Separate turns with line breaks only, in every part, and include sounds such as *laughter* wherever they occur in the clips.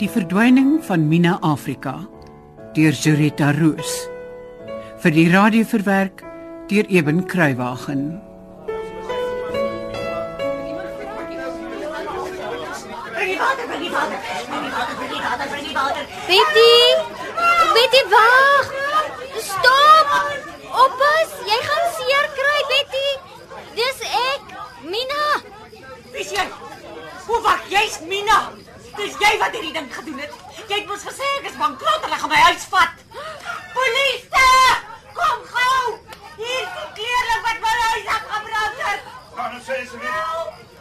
Die verdwyning van Mina Afrika deur Zureta Roos vir die radio verwerk deur Eben Kruiwagen.
Betty! Betty wag! Stop! Oppas, jy gaan seer kry, Betty. Dis ek, Mina.
Dis jy. Hoe wag jy's Mina? Dis jy wat hierdie ding gedoen het. Jy het mos gesê ek is bankrot en ek gaan my huis vat. Polisie! Kom gou! Hier is die klere wat my huis afgebrand het.
Nou, dan sê ze weer.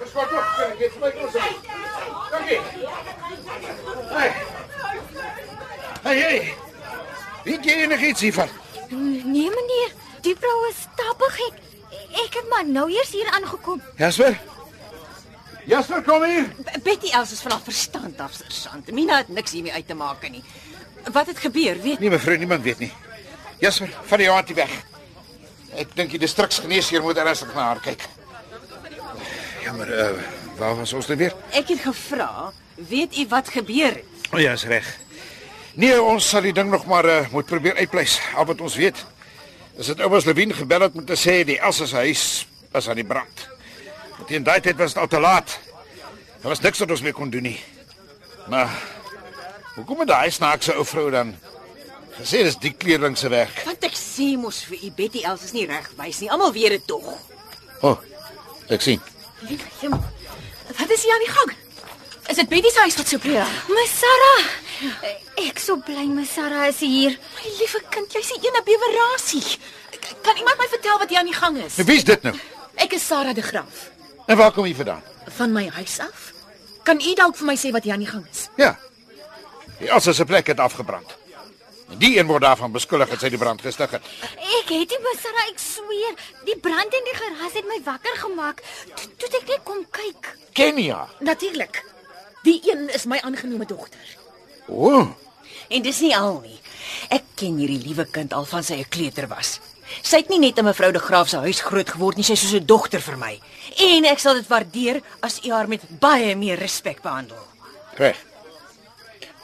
Dus wat op, ik geef mij los. Dankie. Hey. Hey, hey. Weet jy enigiets hiervan?
Nee, meneer. Die vrou is stappig ek. Ek het maar nou eers hier aangekom.
Jasper? Jasper, kom hier.
Betty Els is vanaf verstand af sergeant. Mina het niks hiermee uit te maak nie. Wat het gebeur? Weet
Nee, mevrou, niemand weet nie. Jasper, van die aand weg. Ek dink die distriksgeneesheer moet ernstig na haar kyk. Jammer, uh, waar was ons nou weer?
ek het gevra, weet u wat gebeur het?
O oh, ja, is reg. Nee, ons sal die ding nog maar uh, moet probeer uitpleis. Al wat ons weet. Is dit ouers Lewin gebel het om te sê die Elsa se huis was aan die brand. Teen daai tyd was dit al te laat. Daar was niks wat ons meer kon doen nie. Maar hoekom het daai snaakse ou vrou dan gesê dis die kleerling se werk?
Want ek sê mos vir u Betty Els is nie reg wys nie. Almal weet dit tog.
O, oh, ek sien.
Wat is hier aan die gang? Is dit Betty se huis wat so breek?
My Sarah. Ek so bly my Sarah is hier.
My liewe kind, jy's die ene bewerasie. Kan iemand my vertel wat hier aan die gang is?
En wie's dit nou?
Ek is Sarah de Graaf.
En waar kom jy vandaan?
Van my huis af? Kan u dalk vir my sê wat hier aan die gang is?
Ja. Die Elsa se plek het afgebrand. En die een word daarvan beskuldig dat sy die brand gestig het.
Ek het nie my Sarah, ek sweer. Die brand in die geras het my wakker gemaak. Toe toe ek net kom kyk.
Kenia.
Natuurlik. Die een is my aangenome dogter.
O, oh,
En dis nie al nie. Ek ken hierdie liewe kind al van sy 'n kleuter was. Sy het nie net in mevrou de Graaf se huis groot geword nie, sy is soos 'n dogter vir my. En ek sal dit waardeer as u haar met baie meer respek behandel.
reg.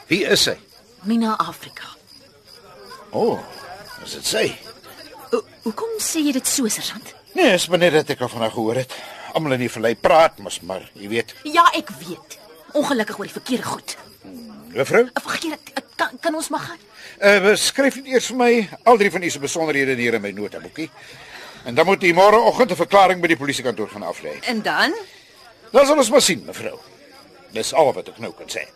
Wie is sy?
Mina Afrika.
O, oh, is dit sy?
O, hoekom sê jy dit so, sergeant?
Nee, is maar net dat ek al van haar gehoor het. Almal in die vallei praat mos, maar jy weet,
Ja, ek weet. Ongelukkig oor die verkeerde goed.
juffrou,
Vergeet dit. Kan kan ons maar gaan?
uh, beskryf net eers vir my al drie van u se besonderhede hier in my notaboekie. En dan moet u môreoggend 'n verklaring by die polisiekantoor gaan aflê.
En dan?
Dan sal ons maar sien, mevrou. Dis al wat ek nou kan sê.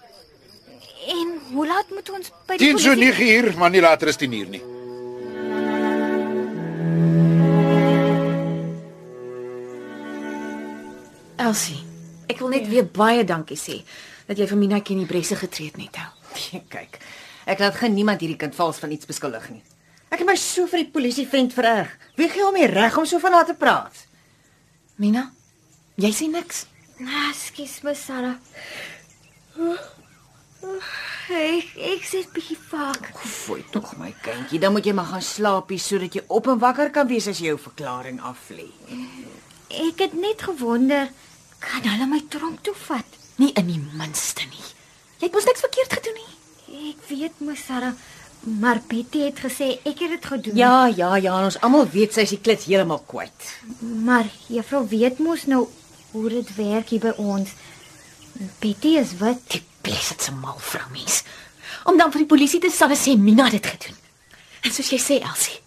En hoe laat moet ons by die
Teen so 9 uur, maar nie later as 10 uur nie.
Elsie, ek wil net weer baie dankie sê dat jy vir Minatjie in die bresse getree het net nou.
Kyk, ek laat geen niemand hierdie kind vals van iets beskuldig nie. Ek het my so vir die polisie vent vererg. Wie gee hom die reg om so van haar te praat?
Mina, jy sê niks.
Ah, Skus my Sarah. Ek ek sit bietjie vaak.
Fooi tog my kindjie, dan moet jy maar gaan slaapie sodat jy op en wakker kan wees as jy jou verklaring aflê.
Ek het net gewonder kan hulle my tronk toe vat?
Nie in die minste nie. Jy het mos niks verkeerd gedoen nie.
Ek weet my Sarah, maar Betty het gesê ek het dit gedoen.
Ja, ja, ja, ons almal weet sy is die klits heeltemal kwyt.
Maar juffrou weet mos nou hoe dit werk hier by ons. Betty is wit.
Die bles het se mal vrou mens. Om dan vir die polisie te sal sê Mina het dit gedoen. En soos jy sê Elsie,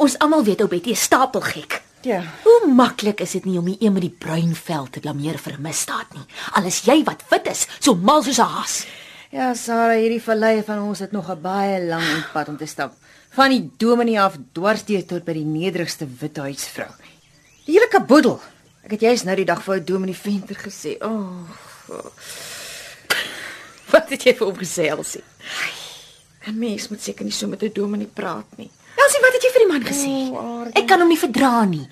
ons almal weet ou Betty is stapelgek.
Ja.
Hoe maklik is dit nie om die een met die bruin vel te blameer vir 'n misdaad nie. Al is jy wat wit is, so mal soos 'n haas.
Ja, Sarah, hierdie vallei van ons het nog 'n baie lang pad om te stap. Van die dominee af dwarsdeur tot by die nederigste withuisvrou. Die hele kaboedel. Ek het juis nou die dag vir ou dominee Venter gesê. O, oh, *laughs*
Wat het jy vir hom gesê, Elsie?
'n mens moet seker nie so met 'n dominee praat nie.
Elsie, wat het man gesê?
O, aardig.
Ek kan hom nie verdra nie.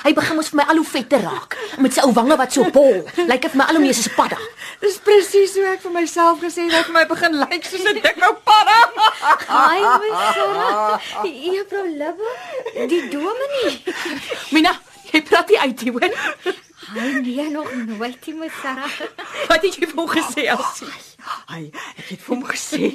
Hy begin mos vir my al hoe vetter raak met sy ou wange wat so bol. Lyk dit vir my al hoe meer soos 'n padda.
Dis presies hoe ek vir myself gesê het dat my begin lyk soos 'n dik ou padda.
Hi, my Sarah. Juffrou Libbe, die dominee.
Mina, jy praat nie uit hier hoor.
Hy nee nog nooit, die mos *laughs* Sarah.
Wat het jy vir hom gesê, Elsie?
Hy, ek het vir hom gesê.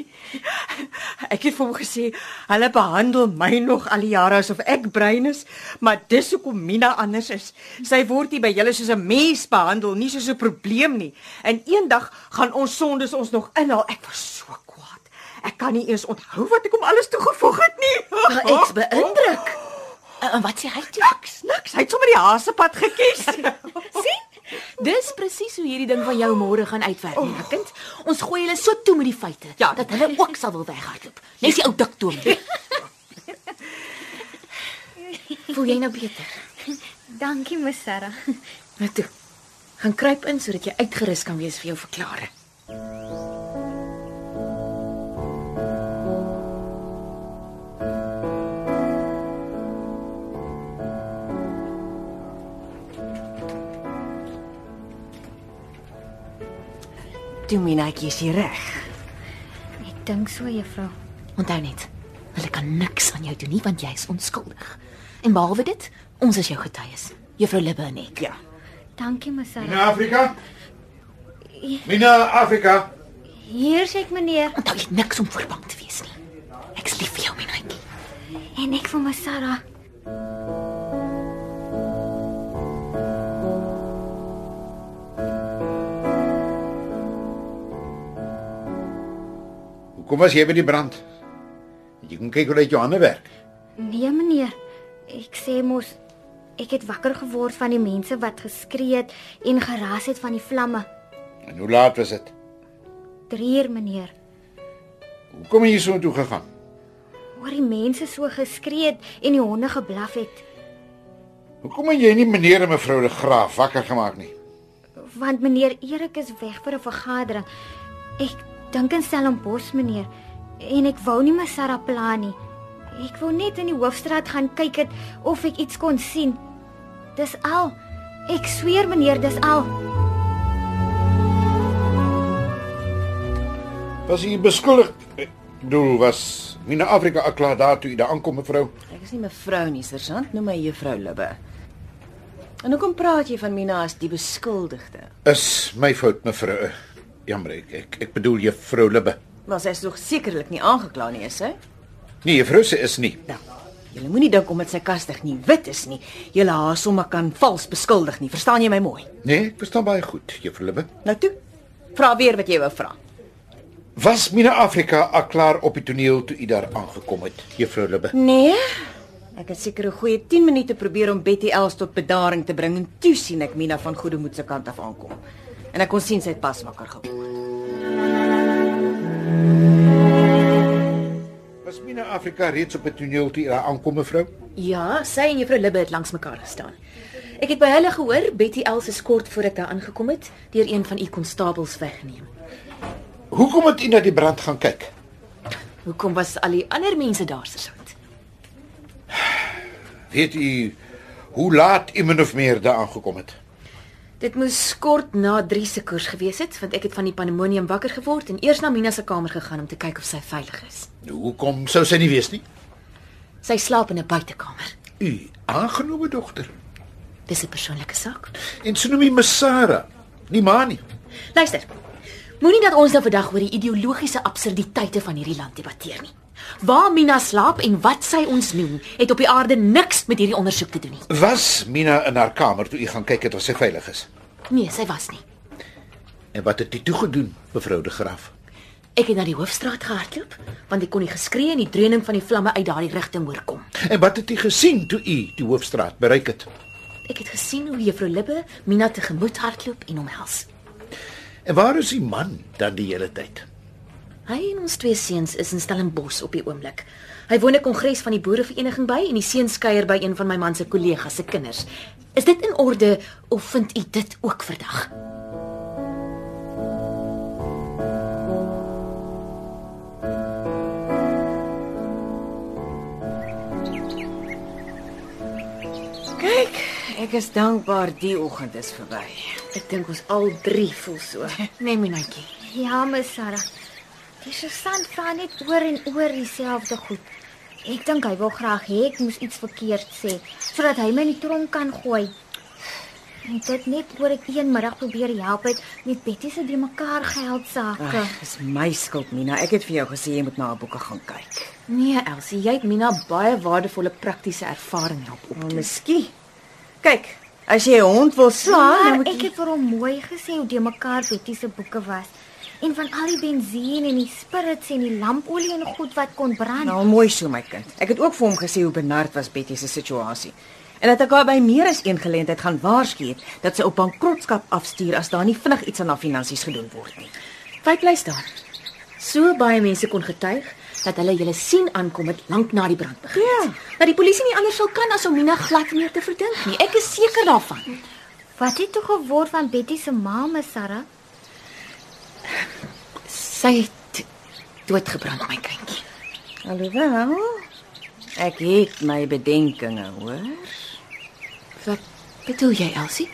Ek het vir hom gesê, hulle behandel my nog al die jare asof ek brein is, maar dis hoekom Mina anders is. Sy word nie by julle soos 'n mens behandel, nie soos 'n probleem nie. En eendag gaan ons sondes ons nog inhaal. Ek was so kwaad. Ek kan nie eens onthou wat ek hom alles toegevoeg het nie.
Maar ek's beïndruk. *laughs* En wat sê hy toe?
Niks, niks. Hy het sommer die hasepad gekies. *laughs*
sien? Dis presies hoe hierdie ding van jou môre gaan uitwerk, oh. kind. Ons gooi hulle so toe met die feite
Ja.
dat hulle ook sal wil weghardloop. Nes die ou diktoom. Voel jy nou beter?
Dankie, mos Sarah.
Nou toe. Gaan kruip in sodat jy uitgerus kan wees vir jou verklaring.
Toe Minaatjie is hier reg.
Ek dink so, juffrou.
Onthou net, hulle kan niks aan jou doen nie want jy is onskuldig. En behalwe dit, ons is jou getuies. Juffrou Libbe en ek.
Ja.
Dankie, Sarah.
Mina Afrika. Mina Afrika.
Hier sê ek meneer
Onthou jy niks om voor bang te wees nie. Ek's lief vir jou, Minaatjie.
en ek vir mos Sarah.
Hoekom was jy by die brand? Jy kan kyk hoe dit jou hande werk.
Nee, meneer. Ek sê mos ek het wakker geword van die mense wat geskree het en geras het van die vlamme.
En hoe laat was dit?
3 uur, meneer.
Hoekom het jy so toe gegaan?
Hoor die mense so geskree het en die honde geblaf het,
Hoekom het jy nie meneer en mevrou de Graaf wakker gemaak nie?
want meneer Erik is weg vir 'n vergadering. Ek dink in Stellenbosch, meneer, en ek wou nie my Sarah pla nie. Ek wou net in die hoofstraat gaan kyk het of ek iets kon sien. Dis al. Ek sweer, meneer, dis al.
Was jy beskuldig? Ek bedoel was Mina Afrika akla daar toe jy daar aankom mevrou?
Ek is nie mevrou nie, sergeant, noem my juffrou Libbe. En hoekom praat jy van Mina as die beskuldigde?
Is my fout mevrou. Jammer ek ek, ek bedoel juffrou Libbe.
Maar sy is nog sekerlik nie aangekla nie, is sy?
Nee, juffrou se is nie.
Nou, jy moenie dink omdat sy kastig nie wit is nie, jy haar sommer kan vals beskuldig nie. Verstaan jy my mooi?
Nee, ek verstaan baie goed, juffrou Libbe.
Nou toe. Vra weer wat jy wou vra.
Was Mina Afrika al klaar op die toneel toe u daar aangekom het, juffrou Libbe?
Nee. Ek het seker 'n goeie 10 minute probeer om Betty Els tot bedaring te bring en toe sien ek Mina van Goedemoed se kant af aankom. En ek kon sien sy het pas wakker geword.
Was Mina Afrika reeds op die toneel toe daar aankom mevrou?
Ja, sy en juffrou Libbe het langs mekaar gestaan. Ek het by hulle gehoor Betty Els is kort voor ek daar aangekom het deur een van u konstabels weggeneem.
Hoekom het u na die brand gaan kyk?
Hoekom was al die ander mense daar se sout?
Weet u hoe laat min of meer daar aangekom het?
Dit moes kort na 3 se koers gewees het want ek het van die pandemonium wakker geword en eers na Mina se kamer gegaan om te kyk of sy veilig is.
Hoekom sou sy nie weet nie?
Sy slaap in 'n buitekamer.
U aangenome dogter.
Dis 'n persoonlike saak.
En sy noem my Masara, nie ma nie.
Luister. Moenie dat ons nou vandag oor die ideologiese absurditeite van hierdie land debatteer nie. Waar Mina slaap en wat sy ons noem, het op die aarde niks met hierdie ondersoek te doen nie.
Was Mina in haar kamer toe u gaan kyk het of sy veilig is?
Nee, sy was nie.
En wat het u toe gedoen, mevrou de Graaf?
Ek het na die hoofstraat gehardloop want ek kon die geskree en die dreuning van die vlamme uit daardie rigting hoor kom.
En wat het u gesien toe u die hoofstraat bereik het?
Ek het gesien hoe juffrou Libbe Mina tegemoet hardloop en omhels.
En waar is die man dan die hele tyd?
Hy en ons twee seuns is in Stellenbosch op die oomblik. Hy woon 'n kongres van die boerevereniging by en die seuns kuier by een van my man se kollegas se kinders. Is dit in orde of vind u dit ook verdag?
Kyk, ek is dankbaar die oggend is verby.
Ek dink ons al drie voel so. *laughs* Nee, Minatjie.
Ja, mes Sarah. Die sergeant vra net oor en oor dieselfde goed. Ek dink hy wil graag hê ek moes iets verkeerd sê sodat hy my in die tronk kan gooi. En dit net voor ek een middag probeer help het met Betty se die mekaar geld sake.
Dis my skuld, Mina. Ek het vir jou gesê jy moet na haar boeke gaan kyk.
Nee, Elsie, jy het Mina baie waardevolle praktiese ervaring help op.
Maar miskien. Kyk, as jy 'n hond wil slaan, dan moet
ek
jy
het vir hom mooi gesê hoe die mekaar Betty se boeke was. En van al die bensien en die spirits en die lampolie en goed wat kon brand.
Nou mooi so my kind. Ek het ook vir hom gesê hoe benard was Betty se situasie. En dat ek haar by meer as een geleentheid gaan waarsku het dat sy op bankrotskap afstuur as daar nie vinnig iets aan haar finansies gedoen word nie.
Feit bly staan. So baie mense kon getuig dat hulle julle sien aankom het lank na die brand begin.
Ja.
Dat die polisie nie anders sou kan as om Mina glad meer te verdink nie. Ek is seker daarvan.
Wat het toe geword van Betty se ma, Sarah?
Sy het doodgebrand, my kindjie.
Alhoewel ek het my bedenkinge, hoor.
Wat bedoel jy, Elsie?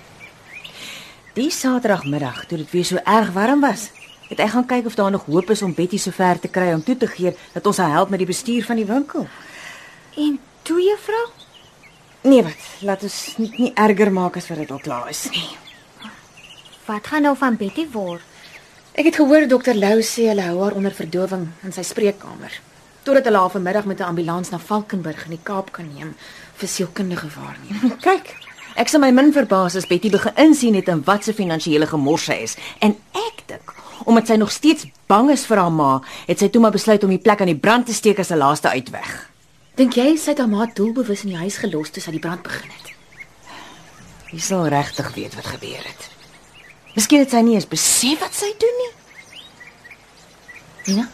Die Saterdagmiddag, toe dit weer so erg warm was, het ek gaan kyk of daar nog hoop is om Betty so ver te kry om toe te gee dat ons haar help met die bestuur van die winkel.
En toe juffrou?
Nee, wat? Laat ons nie, nie erger maak as wat dit al klaar is nie.
Wat gaan nou van Betty word?
Ek het gehoor dokter Lou sê hulle hou haar onder verdowing in sy spreekkamer totdat hulle haar vanmiddag met 'n ambulans na Valkenburg in die Kaap kan neem vir sielkundige waarneming. *laughs*
Kyk, ek sal my min verbaas as Betty begin insien het in wat se finansiële gemors sy is. En ek dink, omdat sy nog steeds bang is vir haar ma, het sy toe maar besluit om die plek aan die brand te steek as 'n laaste uitweg.
Dink jy sy het haar ma doelbewus in die huis gelos toe sy die brand begin het?
Wie sal regtig weet wat gebeur het? Miskien het sy nie eens besef wat sy doen nie.
Nina?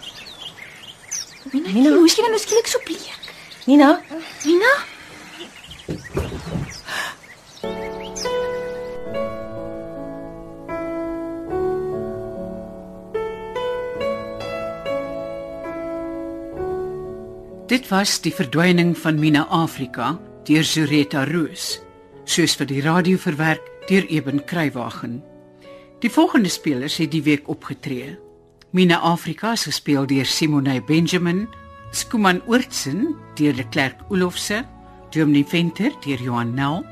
Nina, Nina, hoe is jy nou skielik so bleek?
Nina,
Nina?
Dit was die verdwyning van Mina Afrika deur Zureta Roos, soos vir die radio verwerk deur Eben Kruiwagen. Die volgende spelers het die week opgetree. Mina Afrika is gespeel deur Simone Benjamin, Skuman Oortsen deur De Klerk Olofse, Dominee Venter deur Johan Nel,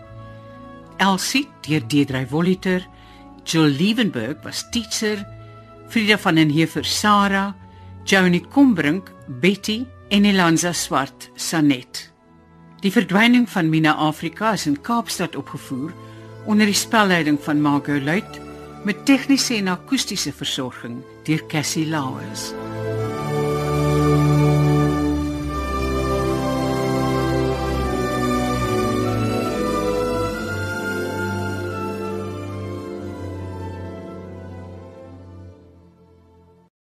Elsie deur Deidre Voliter, Jill Liebenberg was teacher, Frida van den Heever Sarah, Johnny Kombrink Betty en Elanza Swart Sanet. Die verdwyning van Mina Afrika is in Kaapstad opgevoer onder die spelleiding van Margot Luit met tegniese en akoestiese versorging deur Cassie Lauers.